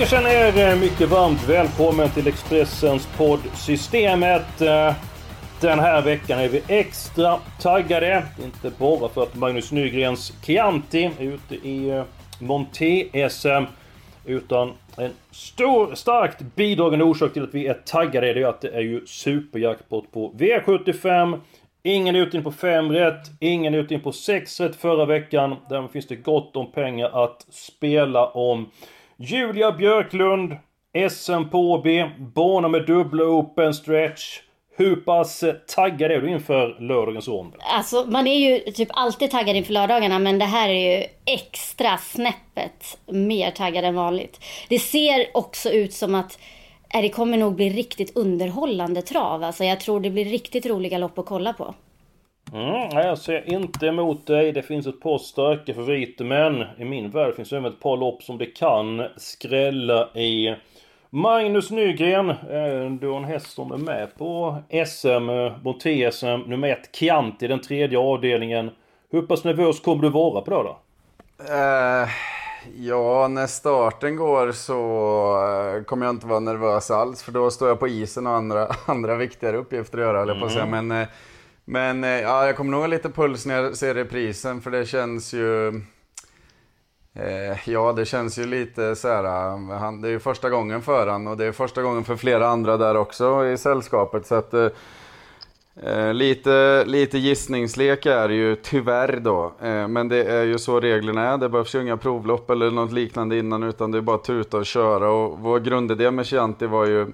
ska känna er eh, mycket varmt välkommen till Expressens podd Systemet. Eh, den här veckan är vi extra taggade. Inte bara för att Magnus Nygrens Chianti är ute i eh, Monté-SM. Utan en stor, starkt bidragande orsak till att vi är taggade det är att det är ju superjackpot på V75. Ingen utdelning på 5 rätt, ingen utdelning på 6 rätt förra veckan. Därmed finns det gott om pengar att spela om. Julia Björklund, SM på OB, bana med dubbla open stretch. Hur pass taggad är du inför lördagens rond? Alltså man är ju typ alltid taggad inför lördagarna men det här är ju extra snäppet mer taggad än vanligt. Det ser också ut som att äh, det kommer nog bli riktigt underhållande trav. Alltså jag tror det blir riktigt roliga lopp att kolla på. Mm, jag ser inte emot dig. Det finns ett par starka favoriter men i min värld finns det även ett par lopp som det kan skrälla i. Magnus Nygren, eh, du har en häst som är med på SM, Monté-SM, nummer ett, Chianti, den tredje avdelningen. Hur pass nervös kommer du vara på det då? Eh, ja, när starten går så eh, kommer jag inte vara nervös alls. För då står jag på isen och andra, andra viktigare uppgifter att göra, jag på att säga. Men, eh, men eh, ja, jag kommer nog ha lite puls när jag ser reprisen. För det känns ju... Eh, ja, det känns ju lite så här. Eh, han, det är ju första gången för han och det är första gången för flera andra där också i sällskapet. Så att... Eh, eh, lite, lite gissningslek är det ju tyvärr då. Eh, men det är ju så reglerna är. Det behövs ju inga provlopp eller något liknande innan utan det är bara att tuta och köra. Och vår grundidé med Chianti var ju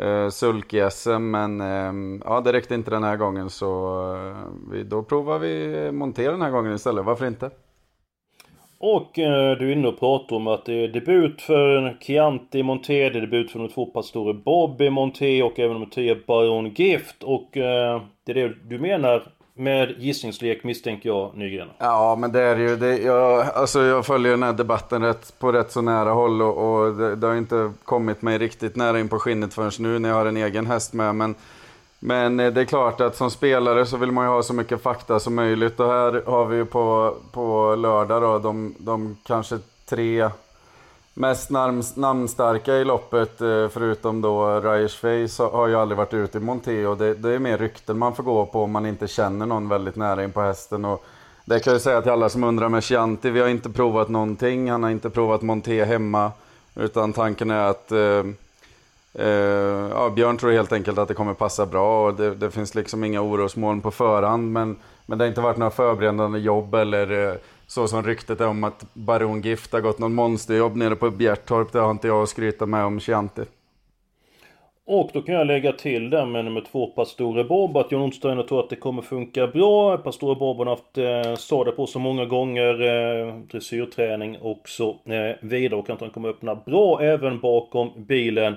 eh, sulk-SM men eh, ja, det räckte inte den här gången så eh, vi, då provar vi montera den här gången istället. Varför inte? Och eh, du är inne och pratar om att det är debut för Chianti Monté, det är debut för de två pastorer Bobby Monté och även nummer 10 Baron Gift. Och eh, det är det du menar med gissningslek misstänker jag Nygren. Ja, men det är ju, det, jag, alltså jag följer den här debatten rätt, på rätt så nära håll och, och det, det har inte kommit mig riktigt nära in på skinnet förrän nu när jag har en egen häst med. Men, men det är klart att som spelare så vill man ju ha så mycket fakta som möjligt och här har vi ju på, på lördag då de, de kanske tre mest namn, namnstarka i loppet eh, förutom då Ryers Face har ju aldrig varit ute i Monté och det, det är mer rykten man får gå på om man inte känner någon väldigt nära in på hästen. Och det kan jag säga till alla som undrar med Chianti, vi har inte provat någonting, han har inte provat Monté hemma. Utan tanken är att eh, eh, ja, Björn tror helt enkelt att det kommer passa bra och det, det finns liksom inga orosmoln på förhand. Men, men det har inte varit några förberedande jobb eller eh, så som ryktet är om att Baron Gift har gått någon monsterjobb nere på Bjertorp. Det har inte jag att skryta med om Chianti. Och då kan jag lägga till där med nummer två Pastore Bob att John Onsteiner tror att det kommer funka bra. Pastore Bob har haft eh, sadel på så många gånger, eh, dressyrträning och så eh, vidare. Och att han kommer öppna bra även bakom bilen.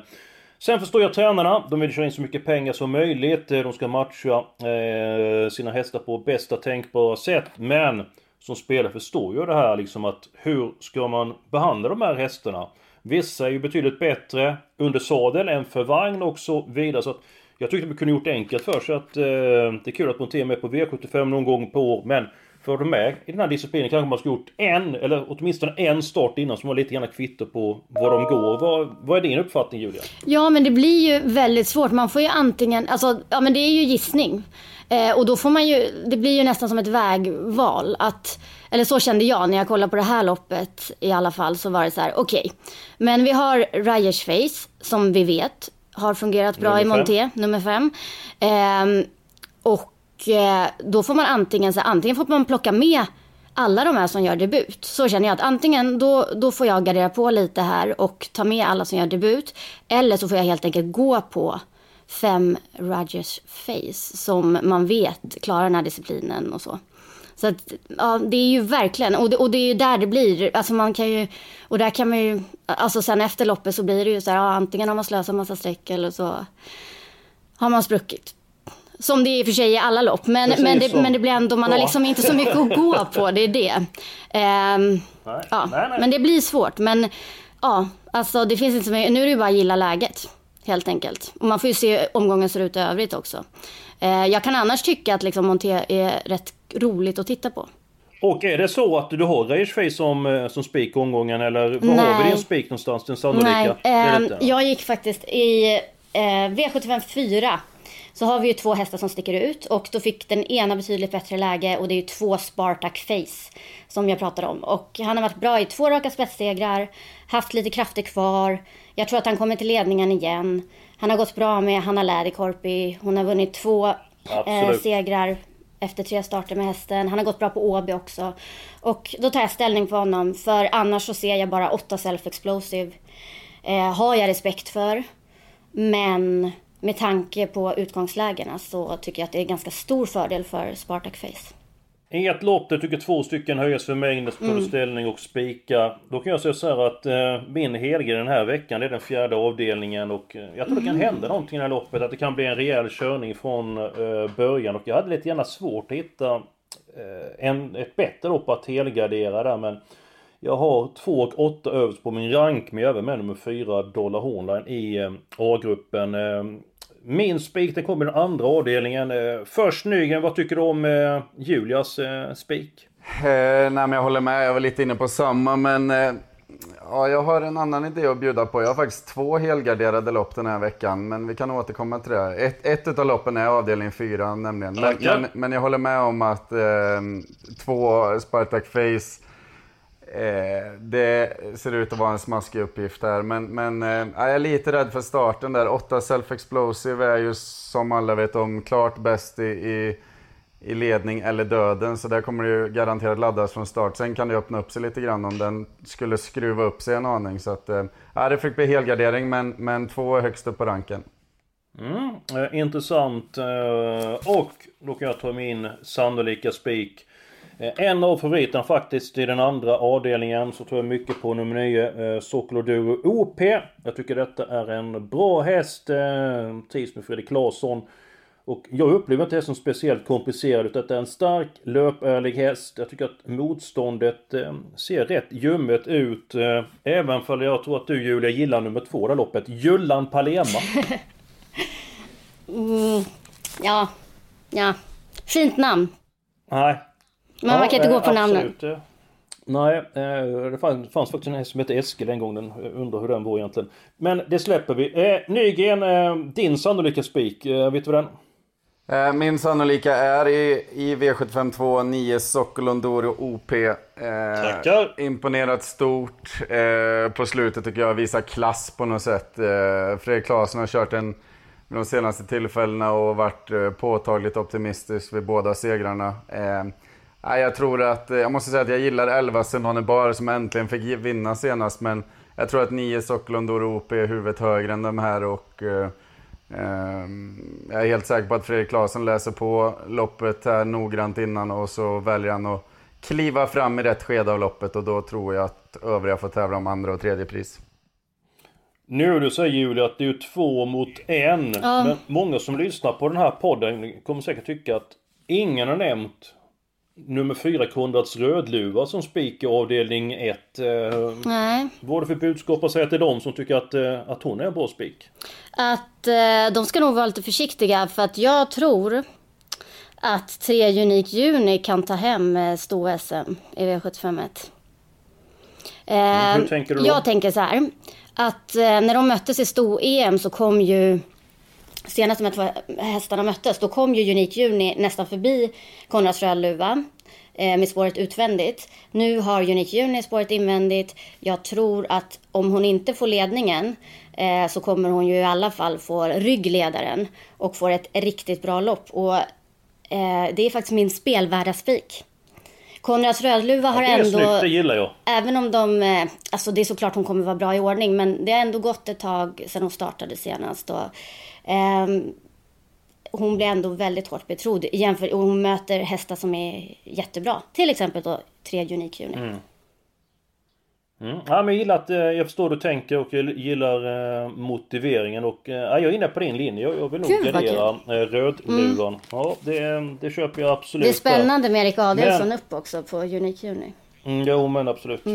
Sen förstår jag tränarna, de vill köra in så mycket pengar som möjligt. Eh, de ska matcha eh, sina hästar på bästa tänkbara sätt. Men som spelare förstår ju det här liksom att hur ska man behandla de här hästarna? Vissa är ju betydligt bättre under sadel än för vagn och så vidare. Så att jag tyckte vi kunde gjort det enkelt för sig att eh, det är kul att montera med på V75 någon gång på år. Men för de med i den här disciplinen kanske man skulle gjort en, eller åtminstone en start innan som var lite grann kvitto på var de går. Vad, vad är din uppfattning Julia? Ja, men det blir ju väldigt svårt. Man får ju antingen, alltså, ja men det är ju gissning. Eh, och då får man ju, det blir ju nästan som ett vägval. Att, eller så kände jag när jag kollade på det här loppet i alla fall. Så var det så här, okej. Men vi har Ryers Face som vi vet har fungerat bra Nummer i. Monté, nummer fem. Ehm, och eh, Eh, då får man antingen, så antingen får man plocka med alla de här som gör debut. Så känner jag att antingen då, då får jag gardera på lite här och ta med alla som gör debut. Eller så får jag helt enkelt gå på fem Rogers Face som man vet klarar den här disciplinen och så. Så att, ja, det är ju verkligen, och det, och det är ju där det blir, alltså man kan ju, och där kan man ju, alltså sen efter loppet så blir det ju så här, ja, antingen har man slösat massa streck eller så har man spruckit. Som det är i och för sig i alla lopp, men, men, det, men det blir ändå, man har liksom inte så mycket att gå på, det är det. Um, nej, ja, nej, nej. Men det blir svårt, men ja, alltså det finns inte så mycket, nu är det ju bara att gilla läget. Helt enkelt. Och man får ju se hur omgången ser ut i övrigt också. Uh, jag kan annars tycka att liksom Monté är rätt roligt att titta på. Och är det så att du har Rageface som, eh, som spik omgången eller var har vi din spik någonstans? Den sannolika? Nej, eh, jag gick faktiskt i eh, V75 4 så har vi ju två hästar som sticker ut och då fick den ena betydligt bättre läge och det är ju två Spartak Face som jag pratade om. Och han har varit bra i två raka spetssegrar, haft lite krafter kvar. Jag tror att han kommer till ledningen igen. Han har gått bra med Hanna Läderkorpi. Hon har vunnit två eh, segrar efter tre starter med hästen. Han har gått bra på Åby också. Och då tar jag ställning för honom. För annars så ser jag bara åtta self-explosive. Eh, har jag respekt för. Men med tanke på utgångslägena så tycker jag att det är ganska stor fördel för Spartak Face. I ett lopp där tycker två stycken höjas för mängd, mm. och spika. Då kan jag säga så här att eh, min helge den här veckan, det är den fjärde avdelningen och eh, jag tror det kan mm. hända någonting i det här loppet. Att det kan bli en rejäl körning från eh, början och jag hade lite gärna svårt att hitta eh, en, ett bättre lopp att helgardera där men jag har 2 och 8 överst på min rank med även med nummer 4 Dollar Hornline i eh, A-gruppen. Min spik den kommer i den andra avdelningen. Eh, först Nygren, vad tycker du om eh, Julias eh, spik? Eh, nej men jag håller med, jag var lite inne på samma men eh, Ja, jag har en annan idé att bjuda på. Jag har faktiskt två helgarderade lopp den här veckan, men vi kan återkomma till det. Ett, ett av loppen är avdelning 4 nämligen. Men, men, men, jag håller med om att eh, två Spartak Face Eh, det ser ut att vara en smaskig uppgift här, men, men eh, jag är lite rädd för starten där. 8 Self-Explosive är ju som alla vet om klart bäst i, i, i, ledning eller döden, så där kommer det ju garanterat laddas från start. Sen kan det öppna upp sig lite grann om den skulle skruva upp sig en aning. Så att, eh, det fick bli helgardering, men, men två är högst upp på ranken. Mm, eh, intressant. Eh, och då kan jag ta min sannolika spik. Eh, en av favoriterna faktiskt i den andra avdelningen så tror jag mycket på nummer 9 eh, Sokoloduro OP. Jag tycker detta är en bra häst. Eh, trivs med Fredrik Claesson. Och jag upplever inte hästen speciellt komplicerad utan det är en stark löpärlig häst. Jag tycker att motståndet eh, ser rätt ljummet ut. Eh, även för jag tror att du Julia gillar nummer två det loppet. Jullan Palema. mm, ja, ja. Fint namn. Nej, men man kan inte gå på namnen. Nej, eh, det fanns, fanns faktiskt en häst som hette Eskil en gång. Den undrar hur den var egentligen. Men det släpper vi. Eh, Nygren, eh, din sannolika spik. Eh, vet du den? Eh, min sannolika är i, i V752 9 Sokolondoro OP. Eh, Tackar! Imponerat stort eh, på slutet tycker jag. Visar klass på något sätt. Eh, Fredrik Claesson har kört en de senaste tillfällena och varit eh, påtagligt optimistisk vid båda segrarna. Eh, Nej, jag tror att, eh, jag måste säga att jag gillar 11 Senone Bar som äntligen fick vinna senast. Men jag tror att 9 Sokolondoro OP är huvudet högre än de här och eh, eh, jag är helt säker på att Fredrik Claesson läser på loppet här noggrant innan och så väljer han att kliva fram i rätt skede av loppet och då tror jag att övriga får tävla om andra och tredje pris. Nu du säger Julia att det är två mot en. Ja. Men många som lyssnar på den här podden kommer säkert tycka att ingen har nämnt nummer fyra Konrads Rödluva som spik i avdelning 1. Eh, Nej. Vad är det för budskap att säga till dem som tycker att, eh, att hon är en bra spik? Att eh, de ska nog vara lite försiktiga för att jag tror att tre Unik Juni kan ta hem eh, sto-SM i V751. Eh, Hur tänker du då? Jag tänker så här. Att när de möttes i sto-EM så kom ju senast de här två hästarna möttes, då kom ju Unik Juni nästan förbi Konrads Rödluva eh, med spåret utvändigt. Nu har Unik Juni spåret invändigt. Jag tror att om hon inte får ledningen eh, så kommer hon ju i alla fall få ryggledaren och får ett riktigt bra lopp. Och eh, det är faktiskt min spelvärda spik. Konrads Rödluva har Det är ändå... snyggt, det gillar jag. Även om de, eh, alltså det är såklart hon kommer vara bra i ordning, men det har ändå gått ett tag sedan hon startade senast. Och, hon blir ändå väldigt hårt betrodd jämför, och hon möter hästar som är jättebra. Till exempel då tre Unique Uni. Mm. Mm. Ja, men jag gillar att, eh, jag förstår du tänker och jag gillar eh, motiveringen och eh, ja, jag är inne på din linje. Jag, jag vill nog Gud, vad gardera eh, Rödluvan. Ja, det, det köper jag absolut. Det är spännande med Erik Adelsson Men- upp också på Unique Uni. Mm, jo men absolut.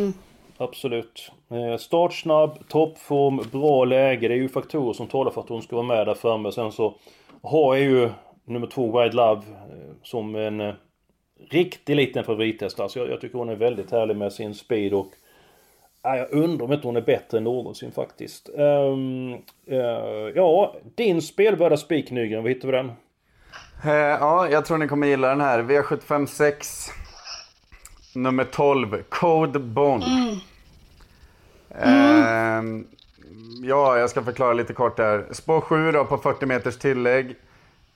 Absolut. Eh, startsnabb, toppform, bra läge. Det är ju faktorer som talar för att hon ska vara med där framme. Sen så har jag ju nummer två Wide Love eh, som en eh, riktig liten favorithäst. Alltså jag, jag tycker hon är väldigt härlig med sin speed och ja, jag undrar om inte hon är bättre än någonsin faktiskt. Ehm, eh, ja, din spelvärda spik Nygren, vad hittar vi den? Eh, ja, jag tror ni kommer gilla den här. V756. Nummer 12. Code Bond. Ehm, ja, jag ska förklara lite kort här. Spår 7 då på 40 meters tillägg.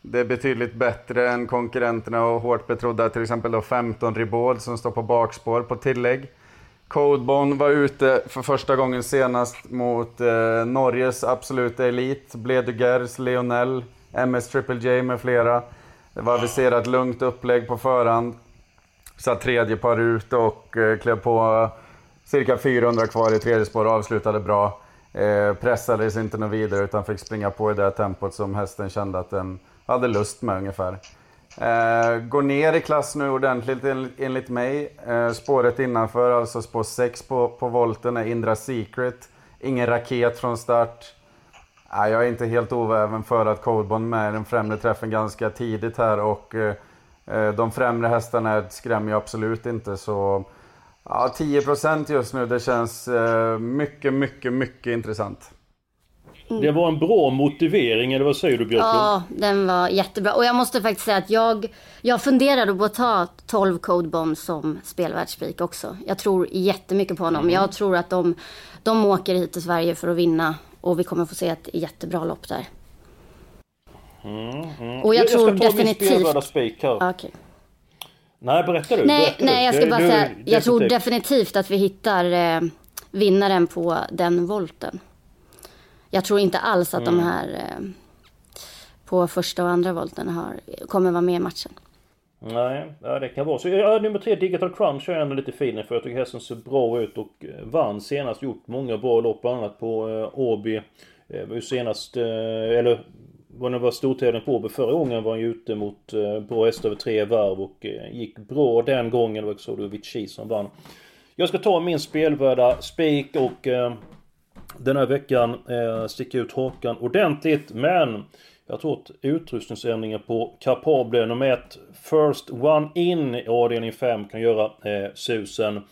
Det är betydligt bättre än konkurrenterna och hårt betrodda till exempel då 15 Ribaud som står på bakspår på tillägg. Codebon var ute för första gången senast mot eh, Norges absoluta elit. Bledugers, Lionel, MS Triple J med flera. Det var aviserat lugnt upplägg på förhand. Satt tredje par ut och eh, klev på eh, cirka 400 kvar i tredje spår och avslutade bra. Eh, pressades inte något vidare utan fick springa på i det tempot som hästen kände att den hade lust med ungefär. Eh, går ner i klass nu ordentligt en- enligt mig. Eh, spåret innanför, alltså spår 6 på, på volten, är Indra Secret. Ingen raket från start. Eh, jag är inte helt oväven för att Coldbond med i den främre träffen ganska tidigt här och eh, de främre hästarna skrämmer ju absolut inte så ja, 10% just nu, det känns eh, mycket, mycket, mycket intressant. Det var en bra motivering, eller vad säger du Björklund? Ja, den var jättebra. Och jag måste faktiskt säga att jag, jag funderade på att ta 12 Code Bomb som spelvärldsspik också. Jag tror jättemycket på honom. Jag tror att de, de åker hit till Sverige för att vinna. Och vi kommer få se ett jättebra lopp där. Och jag, jag tror ska ta min definitivt... spelvärda spik här. Ja, okej. Nej, berätta du. Nej, berätta nej, du. jag ska bara du- säga. Jag tror definitivt. att vi hittar eh, vinnaren på den volten. Jag tror inte alls att de Mm. här eh, på första och andra volten har, kommer vara med i matchen. Nej, ja, det kan vara så. Ja, nummer tre, Digital Crunch, är ändå lite fin för. Jag tycker hästen ser bra ut och eh, vann senast. Gjort många bra lopp, bland annat på eh, Åby. Eh, senast, eh, eller var det var stortävling på Åby förra gången var han ju ute mot eh, bra hästar över tre varv och eh, gick bra den gången. Det var också Vici som vann. Jag ska ta min spelvärda spik och eh, den här veckan eh, sticka ut hakan ordentligt men jag tror att utrustningsändringen på Capable nummer 1 First One In i avdelning 5 kan göra eh, susen.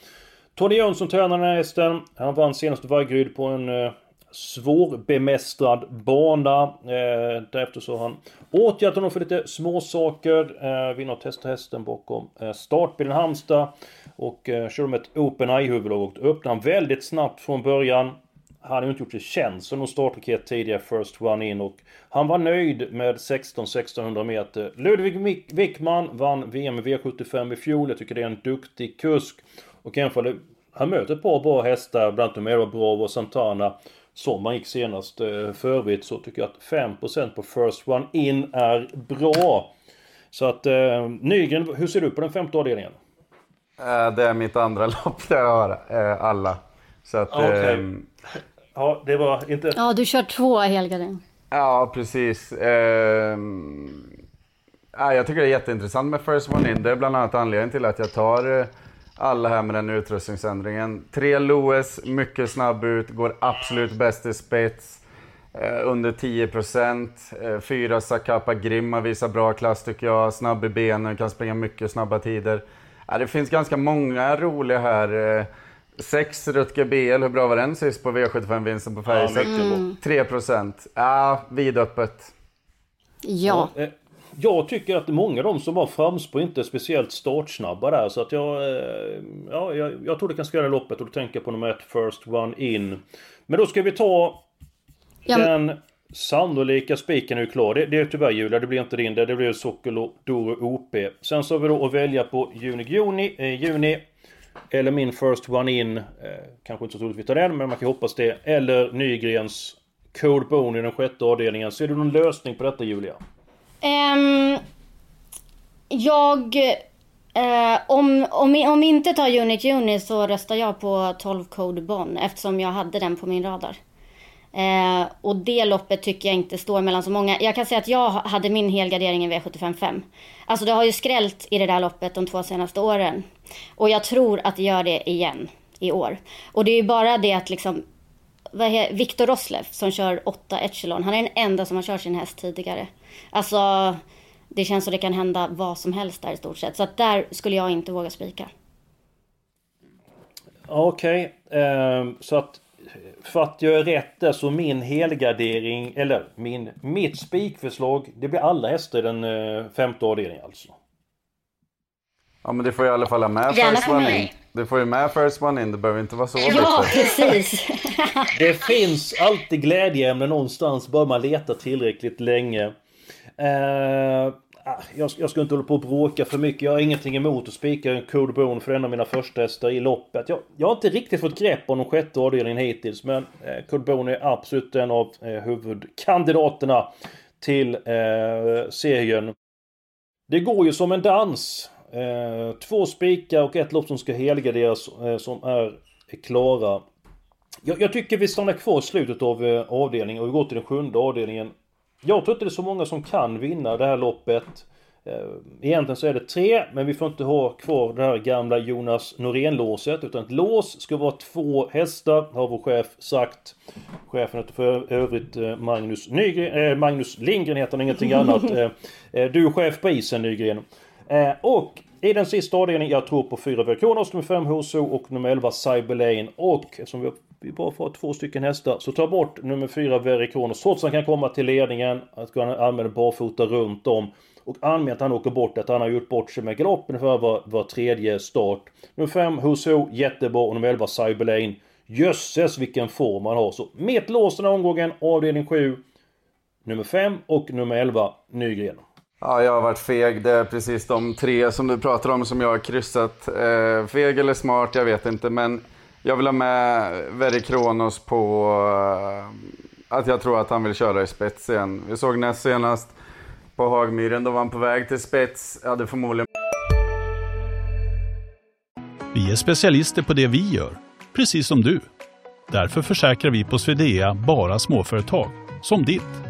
Tony Jönsson tränar den här hästen. Han vann senast Vaggeryd på en eh, svårbemästrad bana. Eh, därefter så har han åtgärdat honom för lite småsaker. Eh, vinner och testar hästen bakom eh, startbilen Halmstad. Och eh, kör med ett Open eye-huvud och öppnar han väldigt snabbt från början. Han har ju inte gjort sig känd som någon startraket tidigare, First One In. Och han var nöjd med 16-1600 meter. Ludvig Wickman vann VM i V75 i fjol. Jag tycker det är en duktig kusk. Och jämför han möter ett par bra hästar, bland annat Numero Bravo och Santana. Som han gick senast eh, för övrigt så tycker jag att 5% på First One In är bra. Så att eh, Nygren, hur ser du på den femte avdelningen? Eh, det är mitt andra lopp där jag har eh, alla. Så att, Okej. ehm, Ja, det var inte... Ja, du kör två helgardin. Ja, precis. Ja, jag tycker det är jätteintressant med First One In. Det är bland annat anledningen till att jag tar eh, alla här med den utrustningsändringen. Tre Lewis, mycket snabb ut, går absolut bäst i spets. Eh, under 10%. Eh, fyra Sakapa Grimma visar bra klass tycker jag. Snabb i benen, kan springa mycket snabba tider. Ja, det finns ganska många roliga här. Eh, Sex Rutger BL, hur bra var den sist på V75-vinsten på Färjestad? bra. 3%. Ja, vidöppet. Ja. Eh, Jag tycker att många av de som var framspår inte är speciellt startsnabba där så att jag... eh, Ja, jag, jag tror det kan skrälla loppet och då tänker jag på nummer ett First One In. Men då ska vi ta Ja, men- den sannolika spiken är ju klar. Det, det är tyvärr Julia, det blir inte din. Det, det blir Sokolodoro OP. Sen så har vi då att välja på juni, juni, eh, juni. Eller min First One In. Eh, kanske inte så troligt vi tar den, men man kan hoppas det. Eller Nygrens Code Bone i den sjätte avdelningen. Ser du någon lösning på detta Julia? Um, jag... Uh, om, om, om inte tar Unit Uni så röstar jag på 12 Code Bon eftersom jag hade den på min radar. Uh, och det loppet tycker jag inte står mellan så många. Jag kan säga att jag hade min helgardering i V755. Alltså det har ju skrällt i det där loppet de två senaste åren. Och jag tror att det gör det igen i år. Och det är ju bara det att liksom Viktor Roslev som kör 8 Echelon. Han är den enda som har kört sin häst tidigare. Alltså, det känns som det kan hända vad som helst där i stort sett. Så att där skulle jag inte våga spika. Okej, okay. eh, så att för att jag är rätt där så min helgardering, eller min, mitt spikförslag, det blir alla hästar i den eh, femte avdelningen alltså. Ja men det får ju i alla fall ha med First One In. Det får ju med First One In, det behöver inte vara så Ja, precis. det finns alltid glädjeämnen någonstans, bara man letar tillräckligt länge. Uh, jag, jag ska inte hålla på och bråka för mycket. Jag har ingenting emot att spika en Code Bone för en av mina första hästar i loppet. Jag, jag har inte riktigt fått grepp om de sjätte avdelningen hittills. Men eh, Code Bone är absolut en av eh, huvudkandidaterna till eh, serien. Det går ju som en dans. Eh, två spikar och ett lopp som ska helgarderas eh, som är, klara. Jag, jag, tycker vi stannar kvar i slutet av eh, avdelningen och vi går till den sjunde avdelningen. Jag tror inte det är så många som kan vinna det här loppet. Eh, egentligen så är det tre, men vi får inte ha kvar det här gamla Jonas Norén-låset. Utan ett lås ska vara två hästar, har vår chef sagt. Chefen heter för övrigt eh, Magnus Nygren, äh, Magnus Lindgren heter han, ingenting annat. Du är chef på isen Nygren. Eh, och i den sista avdelningen, jag tror på 4 Verkonos, nummer 5 Hoso och nummer 11 Cyberlane. Och eftersom vi, vi bara får två stycken hästar så ta bort nummer 4 Verikonos. Trots att han kan komma till ledningen, att han använder barfota runt om. Och anmäl att han åker bort, att han har gjort bort sig med galoppen för var, var tredje start. Nummer 5 Hoso, jättebra. Och nummer 11 Cyberlane. Jösses vilken form han har. Så mitt lås den här omgången, avdelning 7. Nummer 5 och nummer 11 Nygren. Ja, jag har varit feg. Det är precis de tre som du pratar om som jag har kryssat. Eh, feg eller smart, jag vet inte. Men jag vill ha med Veri Kronos på eh, att jag tror att han vill köra i spets igen. Vi såg näst senast på Hagmyren, då var han på väg till spets. Jag hade förmodligen... Vi är specialister på det vi gör, precis som du. Därför försäkrar vi på Swedea bara småföretag, som ditt.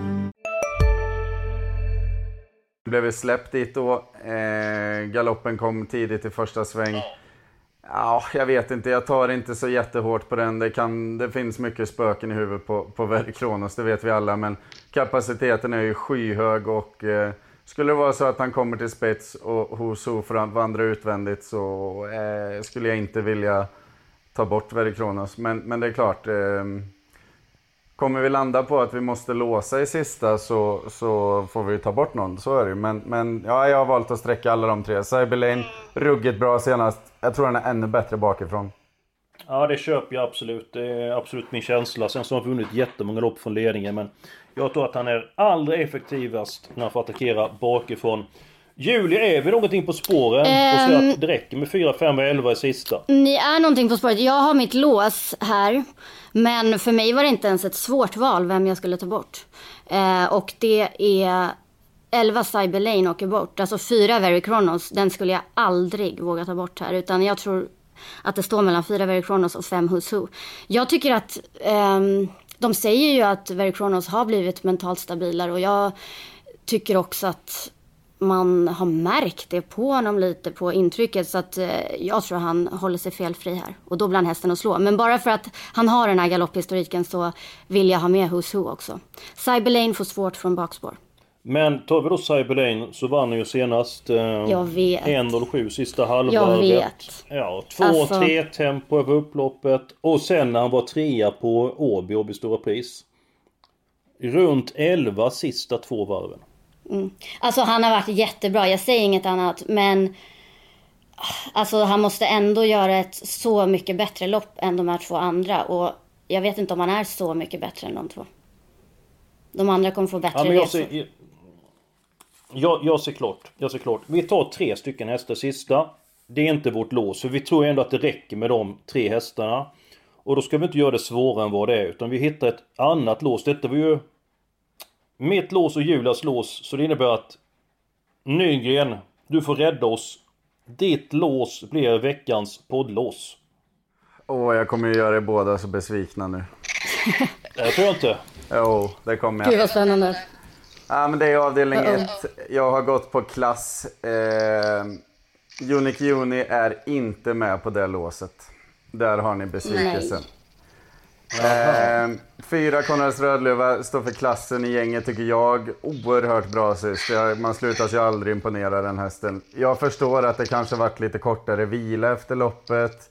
blev släppt dit då. Eh, galoppen kom tidigt i första sväng. Ja, jag vet inte. Jag tar inte så jättehårt på den. Det, kan, det finns mycket spöken i huvudet på, på Verkronos, det vet vi alla. Men kapaciteten är ju skyhög och eh, skulle det vara så att han kommer till spets och Hoso får vandra utvändigt så eh, skulle jag inte vilja ta bort Verkronos. Men, men det är klart. Eh, Kommer vi landa på att vi måste låsa i sista så, så får vi ta bort någon, så är det Men, men ja, jag har valt att sträcka alla de tre. Cyberlane, ruggigt bra senast. Jag tror han är ännu bättre bakifrån. Ja, det köper jag absolut. Det är absolut min känsla. Sen så har han vunnit jättemånga lopp från ledningen, men jag tror att han är allra effektivast när han får attackera bakifrån. Julia, är vi någonting på spåren? Och så att det räcker med 4, 5 och 11 i sista? Ni är någonting på spåret. Jag har mitt lås här. Men för mig var det inte ens ett svårt val vem jag skulle ta bort. Eh, och det är 11 Cyberlane åker bort. Alltså 4 Very Chronos, den skulle jag aldrig våga ta bort här. Utan jag tror att det står mellan 4 Very Chronos och 5 Who's Who. Jag tycker att eh, de säger ju att Very Chronos har blivit mentalt stabilare och jag tycker också att man har märkt det på honom lite på intrycket. Så att eh, jag tror han håller sig felfri här. Och då blir han hästen att slå. Men bara för att han har den här galopphistoriken så vill jag ha med Who's Who också. Cyberlane får svårt från bakspår. Men tar vi då Cyberlane så vann han ju senast eh, Jag vet. 1.07 sista halvvarvet. Jag vet. Ja, 2-3 Alltså- tempo över upploppet. Och sen när han var trea på Åby, Åby Stora Pris. Runt 11 sista två varven. Alltså han har varit jättebra, jag säger inget annat. Men alltså han måste ändå göra ett så mycket bättre lopp än de här två andra. Och jag vet inte om han är så mycket bättre än de två. De andra kommer få bättre Ja, men jag resor. ser, jag, jag ser klart. Jag ser klart. Vi tar tre stycken hästar sista. Det är inte vårt lås, för vi tror ändå att det räcker med de tre hästarna. Och då ska vi inte göra det svårare än vad det är, utan vi hittar ett annat lås. Detta var ju mitt lås och Julias lås, så det innebär att Nygren, du får rädda oss. Ditt lås blir veckans poddlås. Åh, jag kommer ju göra er båda så besvikna nu. Det tror jag inte. Jo, det kommer jag. Gud vad spännande. Ja, men det är avdelning Uh-oh. ett. Jag har gått på klass. Eh, Unique Uni är inte med på det låset. Där har ni besvikelsen. Eh, fyra Konrads Rödluva står för klassen i gänget tycker jag. Oerhört bra sist. Jag, man slutar sig aldrig imponera den hästen. Jag förstår att det kanske varit lite kortare vila efter loppet.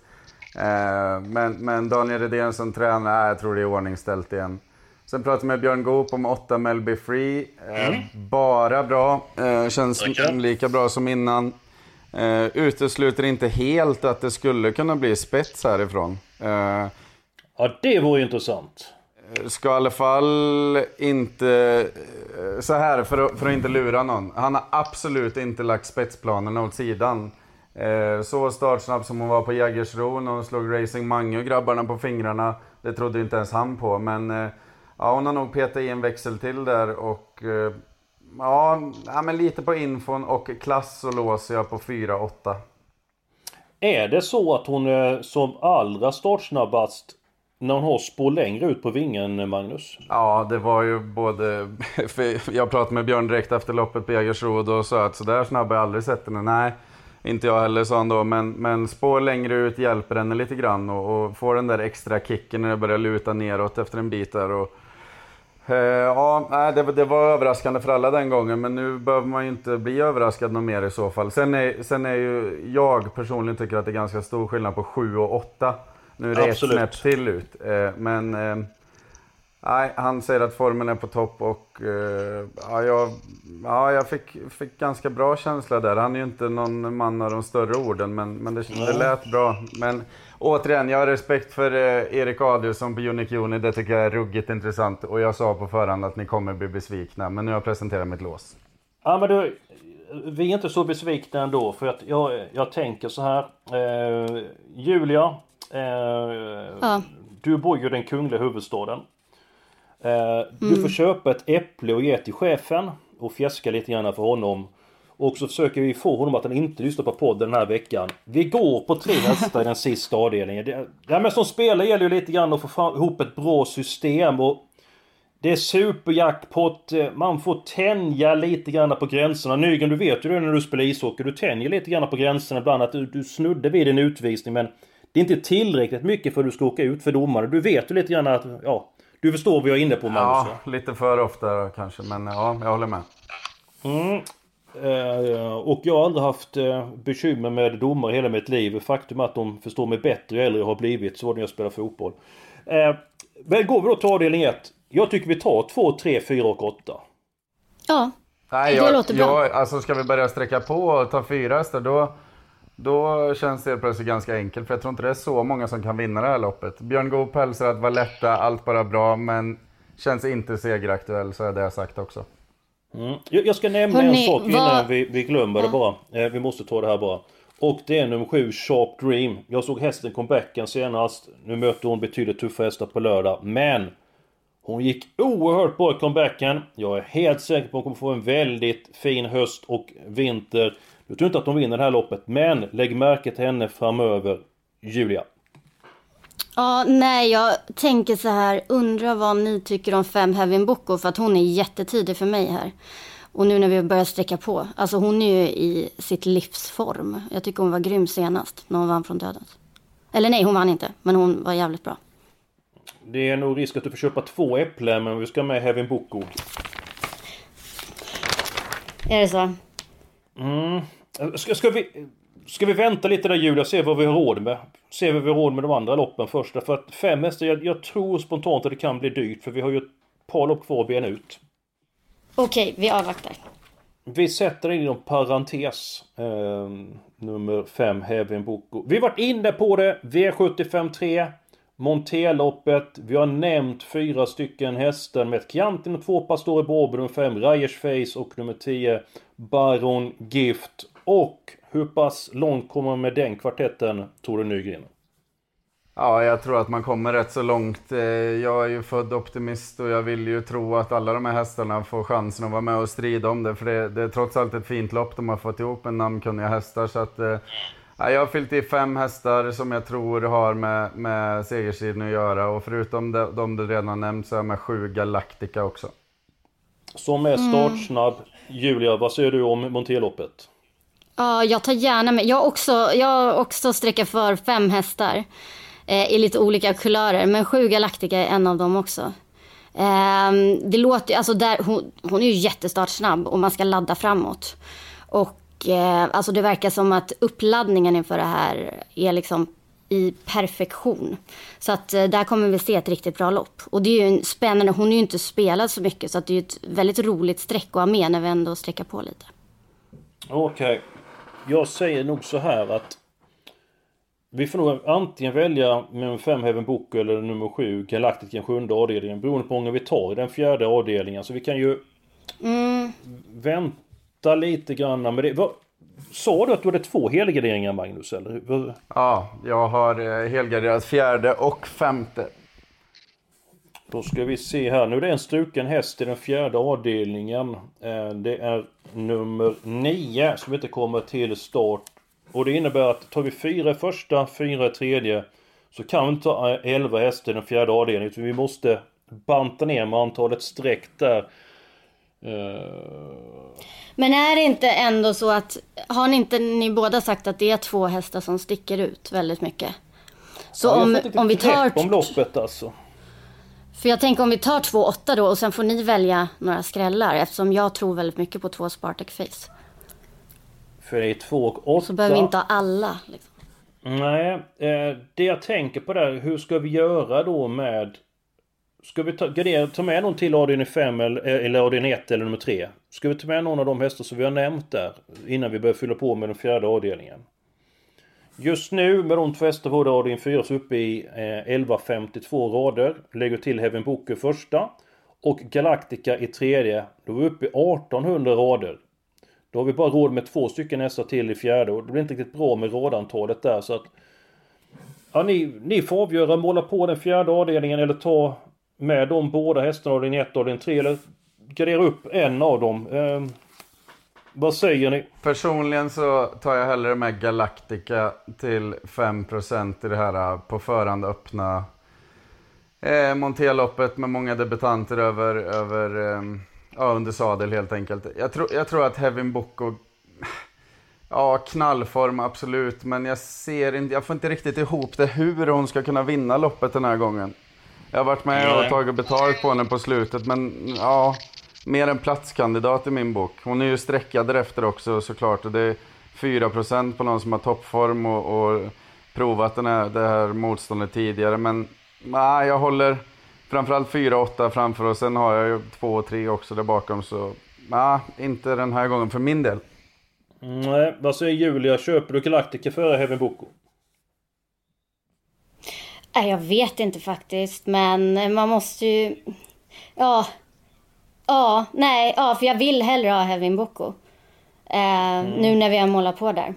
Eh, men, men Daniel Redén som tränare, jag tror det är ordningställt igen. Sen pratade jag med Björn Goop om 8 Melby Free. Eh, Bara bra. Eh, känns Tackar. lika bra som innan. Eh, utesluter inte helt att det skulle kunna bli spets härifrån. Eh, Ja, det vore ju intressant. ska i alla fall inte... eh, Så här, för att, för att inte lura någon. Han har absolut inte lagt spetsplanerna åt sidan. Eh, Så startsnabb som hon var på Jägersro när hon slog Racing Mange och grabbarna på fingrarna. Det trodde inte ens han på, men... eh, Ja, hon har nog petat i en växel till där och... eh, Ja, ja men lite på infon och klass så låser jag på 4-8. Är det så att hon är som allra startsnabbast när hon har spår längre ut på vingen, Magnus? Ja, det var ju både... Jag pratade med Björn direkt efter loppet på Jägersro och då sa jag att sådär snabb har jag aldrig sett henne. Nej, inte jag heller sa han då. Men, men spår längre ut hjälper henne lite grann och, och får den där extra kicken när det börjar luta neråt efter en bit där. Och, eh, ja, det, var- det var överraskande för alla den gången, men nu behöver man ju inte bli överraskad något mer i så fall. Sen är, sen är ju jag personligen tycker att det är ganska stor skillnad på 7 och 8. Nu är det Absolut. ett snäpp till ut. Eh, men eh, nej, han säger att formen är på topp och eh, ja, jag, ja, jag fick, fick ganska bra känsla där. Han är ju inte någon man av de större orden, men, men det, det lät bra. Men återigen, jag har respekt för Erik Adielsson på Unique Uni. Det tycker jag är ruggigt intressant. Och jag sa på förhand att ni kommer bli besvikna, men nu har jag presenterat mitt lås. Ja men du, vi är inte så besvikna ändå för att jag, jag tänker så här. Eh, Julia, Ja. du bor ju i den kungliga huvudstaden. Eh, Du får köpa ett äpple och ge till chefen och fjäska lite grann för honom. Och så försöker vi få honom att han inte lyssnar på podden den här veckan. Vi går på tre hästar i den sista avdelningen. Det, det här med som spelare gäller ju lite grann att få fram, ihop ett bra system och det är superjackpot, eh, man får tänja lite grann på gränserna. Nygren, du vet ju det när du spelar ishockey, du tänjer lite grann på gränserna ibland. Att du, du snuddar vid en utvisning men det är inte tillräckligt mycket för att du ska åka ut för domare. Du vet ju lite grann att, ja, du förstår vad jag är inne på Magnus? Ja, lite för ofta kanske, men ja, jag håller med. Mm. Eh, och jag har aldrig haft eh, bekymmer med domare hela mitt liv. Faktum att de förstår mig bättre ju äldre jag har blivit. Så var det när jag spelade fotboll. Eh, men går vi då till avdelning 1. Jag tycker vi tar 2, 3, 4 och 8. Ja, Nej, Det jag, låter bra. Jag, alltså ska vi börja sträcka på och ta fyra hästar, då, då känns det plötsligt ganska enkelt. För jag tror inte det är så många som kan vinna det här loppet. Björn Goop hälsar att Valletta, allt bara bra, men känns inte segeraktuell, så är det sagt också. Mm. Jag, jag ska nämna en Hörrni, sak innan vad- vi, vi glömmer det bara. Eh, vi måste ta det här bara. Och det är nummer 7, Sharp Dream. Jag såg hästen comebacken senast. Nu möter hon betydligt tuffare hästar på lördag. Men hon gick oerhört bra i comebacken. Jag är helt säker på att hon kommer få en väldigt fin höst och vinter. Jag tror inte att hon vinner det här loppet, men lägg märke till henne framöver. Julia. Ja, nej, jag tänker så här. Undrar vad ni tycker om fem Heaven Boko för att hon är jättetidig för mig här. Och nu när vi börjar sträcka på. Alltså hon är ju i sitt livsform. Jag tycker hon var grym senast när hon vann från döden. Eller nej, hon vann inte. Men hon var jävligt bra. Det är nog risk att du får köpa två äpplen, men vi ska med Heaven Boko. Är det så? Mm. Ska, ska, vi, ska vi vänta lite där Julia och se vad vi har råd med? Se vad vi har råd med de andra loppen först. För att fem hästar, jag, jag tror spontant att det kan bli dyrt. För vi har ju ett par lopp kvar att bena ut. Okej, vi avvaktar. Vi sätter in inom parentes. Eh, nummer 5, Heaven Boko. Vi varit inne på det. V75 3. Monteloppet. Vi har nämnt fyra stycken hästar med ett Chianti och två Pastore Bobo, nummer 5 Rajers Face och nummer 10 Baron Gift. Och hur pass långt kommer man med den kvartetten, Tore Nygren? Ja, jag tror att man kommer rätt så långt. Eh, jag är ju född optimist och jag vill ju tro att alla de här hästarna får chansen att vara med och strida om det. För det, det är trots allt ett fint lopp de har fått ihop med namnkunniga hästar. Så att, eh, ja, jag har fyllt i fem hästar som jag tror har med, med segerstriden att göra. Och förutom de, de du redan nämnt så är jag med sju Galactica också. Som är startsnabb. Julia, vad säger du om Monteloppet? Ja, jag tar gärna med. Jag har också, jag också sträcker för fem hästar. Eh, I lite olika kulörer. Men sju Galactica är en av dem också. Eh, det låter alltså där, hon, hon är ju jättestartsnabb och man ska ladda framåt. Och eh, alltså det verkar som att uppladdningen inför det här är liksom i perfektion. Så att eh, där kommer vi se ett riktigt bra lopp. Och det är ju en spännande, hon är ju inte spelad så mycket så att det är ju ett väldigt roligt streck att ha med när vi ändå sträcker på lite. Okej. Okay. Jag säger nog så här att vi får nog antingen välja nummer 5 Heaven Book eller nummer 7 Galactic den sjunde avdelningen beroende på hur många vi tar i den fjärde avdelningen. Så vi kan ju mm. vänta lite grann med det. Vad, sa du att du hade två helgarderingar Magnus? Eller? Ja, jag har eh, helgarderat fjärde och femte. Då ska vi se här. Nu är det en struken häst i den fjärde avdelningen. Eh, det är nummer 9 som inte kommer till start. Och det innebär att tar vi fyra första, fyra tredje så kan vi inte ta 11 hästar i den fjärde avdelningen. Utan vi måste banta ner med antalet streck där. Eh, Men är det inte ändå så att, har ni inte ni båda sagt att det är två hästar som sticker ut väldigt mycket? Så ja, om, om vi tar... om loppet alltså. För jag tänker om vi tar två åtta då och sen får ni välja några skrällar eftersom jag tror väldigt mycket på två Spartak Face. För det är två och åtta. Så behöver vi inte ha alla. Liksom. Nej, eh, det jag tänker på där, hur ska vi göra då med... Ska vi ta, gardera, ta med någon till avdelning 5 eller, eller avdelning 1 eller nummer 3? Ska vi ta med någon av de hästar som vi har nämnt där innan vi börjar fylla på med den fjärde avdelningen? Just nu med de två hästar på avdelning 4 så uppe i eh, 1152 rader. Lägger till Heaven Booker första. Och Galactica i tredje. Då är vi uppe i 1800 rader. Då har vi bara råd med två stycken hästar till i fjärde och det blir inte riktigt bra med radantalet där så att... Ja, ni, ni får avgöra, måla på den fjärde avdelningen eller ta med de båda hästarna av 1 och avdelning 3 eller gradera upp en av dem. Eh, vad säger ni? Personligen så tar jag hellre med Galactica till 5% i det här på förhand öppna eh, Monteloppet med många debutanter över, över eh, ja, under sadel helt enkelt. Jag, tro, jag tror att Heaven Boko Ja, knallform absolut, men jag ser inte, jag får inte riktigt ihop det hur hon ska kunna vinna loppet den här gången. Jag har varit med och tagit betalt på henne på slutet, men ja, mer en platskandidat i min bok. Hon är ju streckad därefter också såklart. Och det är 4% på någon som har toppform och, och provat den här, det här motståndet tidigare. Men nej, jag håller framförallt 4-8 framför och sen har jag ju 2 och 3 också där bakom. Så nej, inte den här gången för min del. Nej, vad säger Julia? Köper du Galactica före Heaven Boko? Nej, jag vet inte faktiskt, men man måste ju... Ja, Ja, nej, ja, för jag vill hellre ha Hevin Boko. Eh, mm. Nu när vi har målat på där.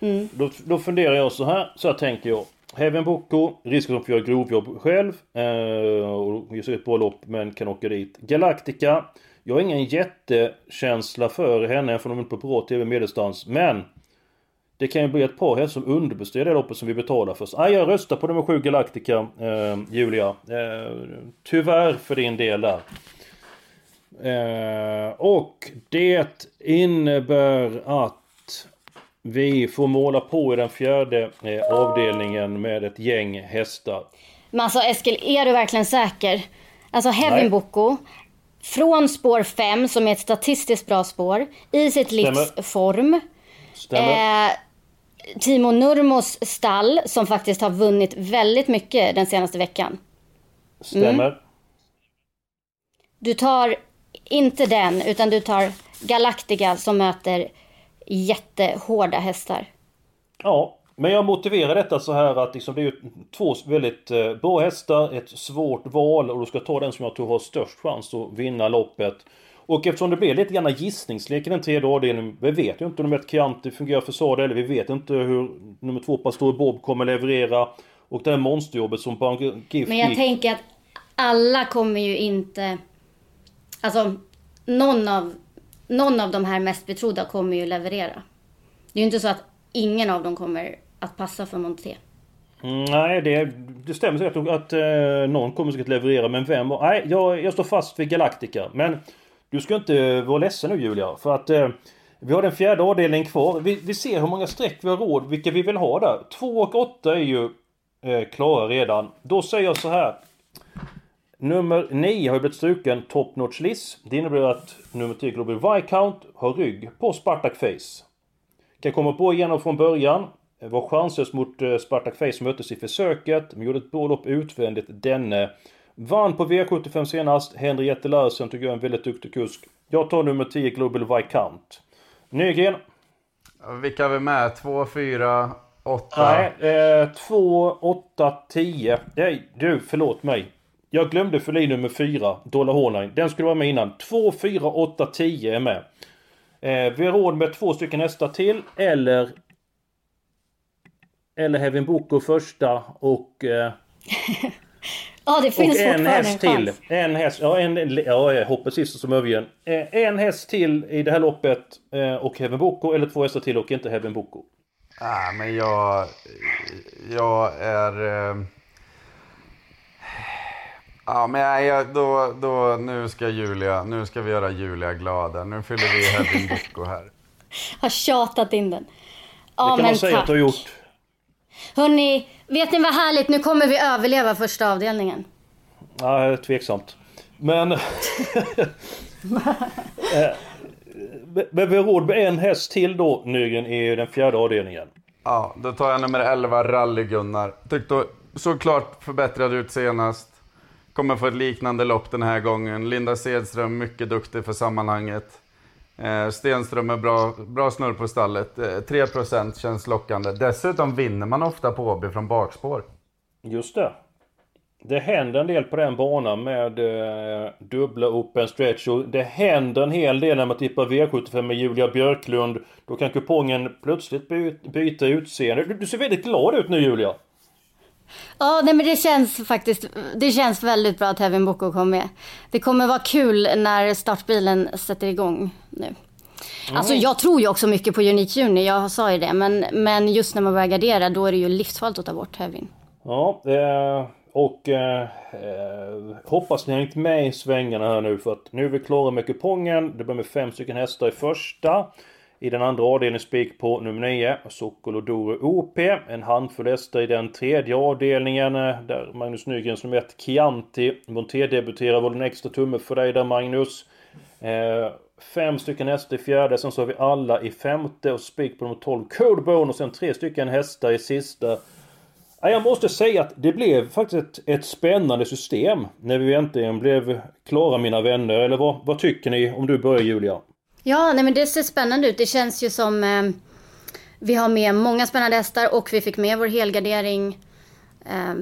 Mm. Då, då funderar jag så här, så här tänker jag. Heaven Boko, risken att få göra grovjobb själv. Eh, och ge ett bra lopp men kan åka dit. Galactica. Jag har ingen jättekänsla för henne för hon är inte på bra TV medelstans. Men det kan ju bli ett par hästar som underbestrider det loppet som vi betalar för. Ah, jag röstar på nummer 7 Galactica, eh, Julia. Eh, tyvärr för din del där. Eh, och det innebär att vi får måla på i den fjärde eh, avdelningen med ett gäng hästar. Men alltså Eskil, är du verkligen säker? Alltså Heaven Boko, från spår 5 som är ett statistiskt bra spår i sitt livs form. Stämmer. Eh, Timo Nurmos stall som faktiskt har vunnit väldigt mycket den senaste veckan. Stämmer. Du tar inte den utan du tar Galactica som möter jättehårda hästar. Ja, men jag motiverar detta så här att liksom det är ju två väldigt eh, bra hästar, ett svårt val och du ska ta den som jag tror har störst chans att vinna loppet. Och eftersom det blir lite grann gissningslek i den tredje avdelningen. Vi vet ju inte om ett Chianti fungerar för Sade eller vi vet inte hur nummer två Pastor Bob kommer leverera. Och det här monsterjobbet som Bank Gift Men jag gick. tänker att alla kommer ju inte... Alltså, någon av, någon av de här mest betrodda kommer ju leverera. Det är ju inte så att ingen av dem kommer att passa för Monté. Mm, nej, det, det stämmer säkert att, att eh, någon kommer säkert leverera, men vem? Nej, jag, jag står fast vid Galactica. Men du ska inte vara ledsen nu Julia, för att eh, vi har den fjärde avdelningen kvar. Vi, vi ser hur många streck vi har råd, vilka vi vill ha där. 2 och 8 är ju eh, klara redan. Då säger jag så här. Nummer 9 har ju blivit struken, Top Notch Liss. Det innebär att nummer 10 Global Viscount har rygg på Spartak Face. Kan komma på igenom från början. Var chanslös mot eh, Spartak Face som möttes i försöket. Men gjorde ett bra lopp utvändigt denne. Vann på V75 senast. Henriette Larsen tycker jag är en väldigt duktig kusk. Jag tar nummer 10 Global Viscount. Nygren? Vilka är vi med? 2, 4, 8? Nej, eh, 2, 8, 10. Nej, du, förlåt mig. Jag glömde fylla i nummer 4, Dollar Hornine. Den skulle vara med innan. 2, 4, 8, 10 är med. Eh, vi har råd med två stycken hästar till, eller... Eller Heaven Boko första och... Eh, Ja, det och finns en fortfarande häst en till. En häst, ja, en, ja jag hoppas sist som övergen. Eh, en häst till i det här loppet eh, och Heaven Boko, eller två hästar till och inte Heaven Boko. Ah, men jag... Jag är... Ja, men jag, jag, då, då, nu ska Julia, nu ska vi göra Julia glad. Nu fyller vi Heaven Boko här. Har tjatat in den. Det Ja, kan men man säga tack. att du har gjort. Hörni, vet ni vad härligt? Nu kommer vi överleva första avdelningen. Ja, tveksamt. Men... Eh, Men vi har råd med en häst till då, Nygren, i den fjärde avdelningen. Ja, då tar jag nummer 11, Rally-Gunnar. Tyckte såklart förbättrad ut senast. Kommer få ett liknande lopp den här gången. Linda Sedström, mycket duktig för sammanhanget. Eh, Stenström är bra, bra snurr på stallet. Eh, 3% känns lockande. Dessutom vinner man ofta på Åby från bakspår. Just det. Det händer en del på den banan med eh, dubbla open stretch och det händer en hel del när man tippar V75 med Julia Björklund. Då kan kupongen plötsligt by byta utseende. Du, du ser väldigt glad ut nu Julia. Ja, nej, men det känns faktiskt det känns väldigt bra att Heaven Boko kom med. Det kommer vara kul när startbilen sätter igång nu. Alltså jag tror ju också mycket på Unique Juni, jag sa ju det. Men, men just när man börjar gardera då är det ju livsfarligt att ta bort Heavin. Ja, eh, och eh, hoppas ni har hängt med i svängarna här nu för att nu är vi klara med kupongen. Det börjar med fem stycken hästar i första. I den andra avdelningen spik på nummer 9, Sokolodoro OP. En handfull hästar i den tredje avdelningen eh, där Magnus Nygren som ett Chianti. Monté debuterar var det en extra tumme för dig där Magnus. Eh, fem stycken hästar i fjärde, sen så har vi alla i femte och spik på nummer 12 Codebone och sen tre stycken hästar i sista. Jag måste säga att det blev faktiskt ett, ett spännande system när vi äntligen blev klara mina vänner. Eller vad, vad tycker ni om du börjar Julia? Ja, nej men det ser spännande ut. Det känns ju som eh, vi har med många spännande hästar och vi fick med vår helgardering. Eh,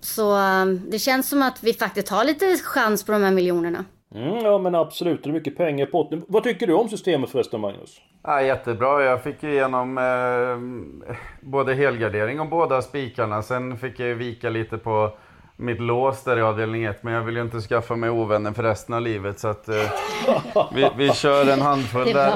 så eh, det känns som att vi faktiskt har lite chans på de här miljonerna. Mm, ja men absolut, det är mycket pengar potten. Vad tycker du om systemet förresten Magnus? Ja, jättebra. Jag fick igenom eh, både helgardering och båda spikarna. Sen fick jag vika lite på mitt lås där i avdelning 1. Men jag vill ju inte skaffa mig ovänner för resten av livet. Så att eh, vi, vi kör en handfull där.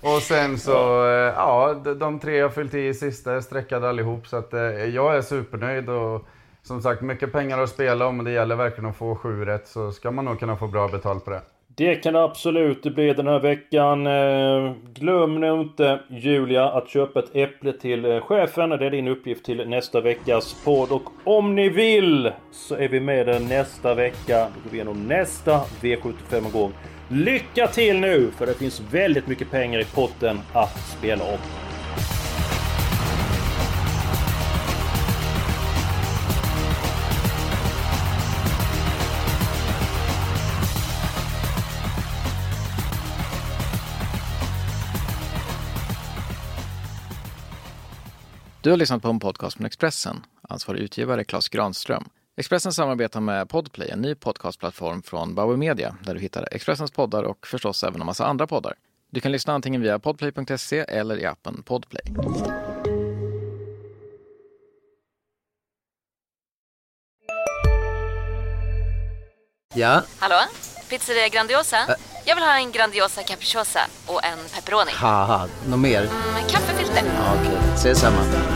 Och sen så, eh, ja, de, de tre jag fyllt i sista är streckade allihop. Så att eh, jag är supernöjd. Och som sagt, mycket pengar att spela om. Och det gäller verkligen att få sju rätt. Så ska man nog kunna få bra betalt på det. Det kan det absolut bli den här veckan. Eh, glöm nu inte Julia att köpa ett äpple till eh, chefen. Det är din uppgift till nästa veckas podd. Och om ni vill så är vi med er nästa vecka. Då går vi igenom nästa V75-omgång. Lycka till nu! För det finns väldigt mycket pengar i potten att spela om. Du har lyssnat på en podcast från Expressen. Ansvarig utgivare Klas Granström. Expressen samarbetar med Podplay, en ny podcastplattform från Bauer Media där du hittar Expressens poddar och förstås även en massa andra poddar. Du kan lyssna antingen via podplay.se eller i appen Podplay. Ja, Hallå? Pizzeria Grandiosa? Jag vill ha en Grandiosa capriciosa och en pepperoni. något mer? Med kaffefilter. Ja, Okej, ses samma.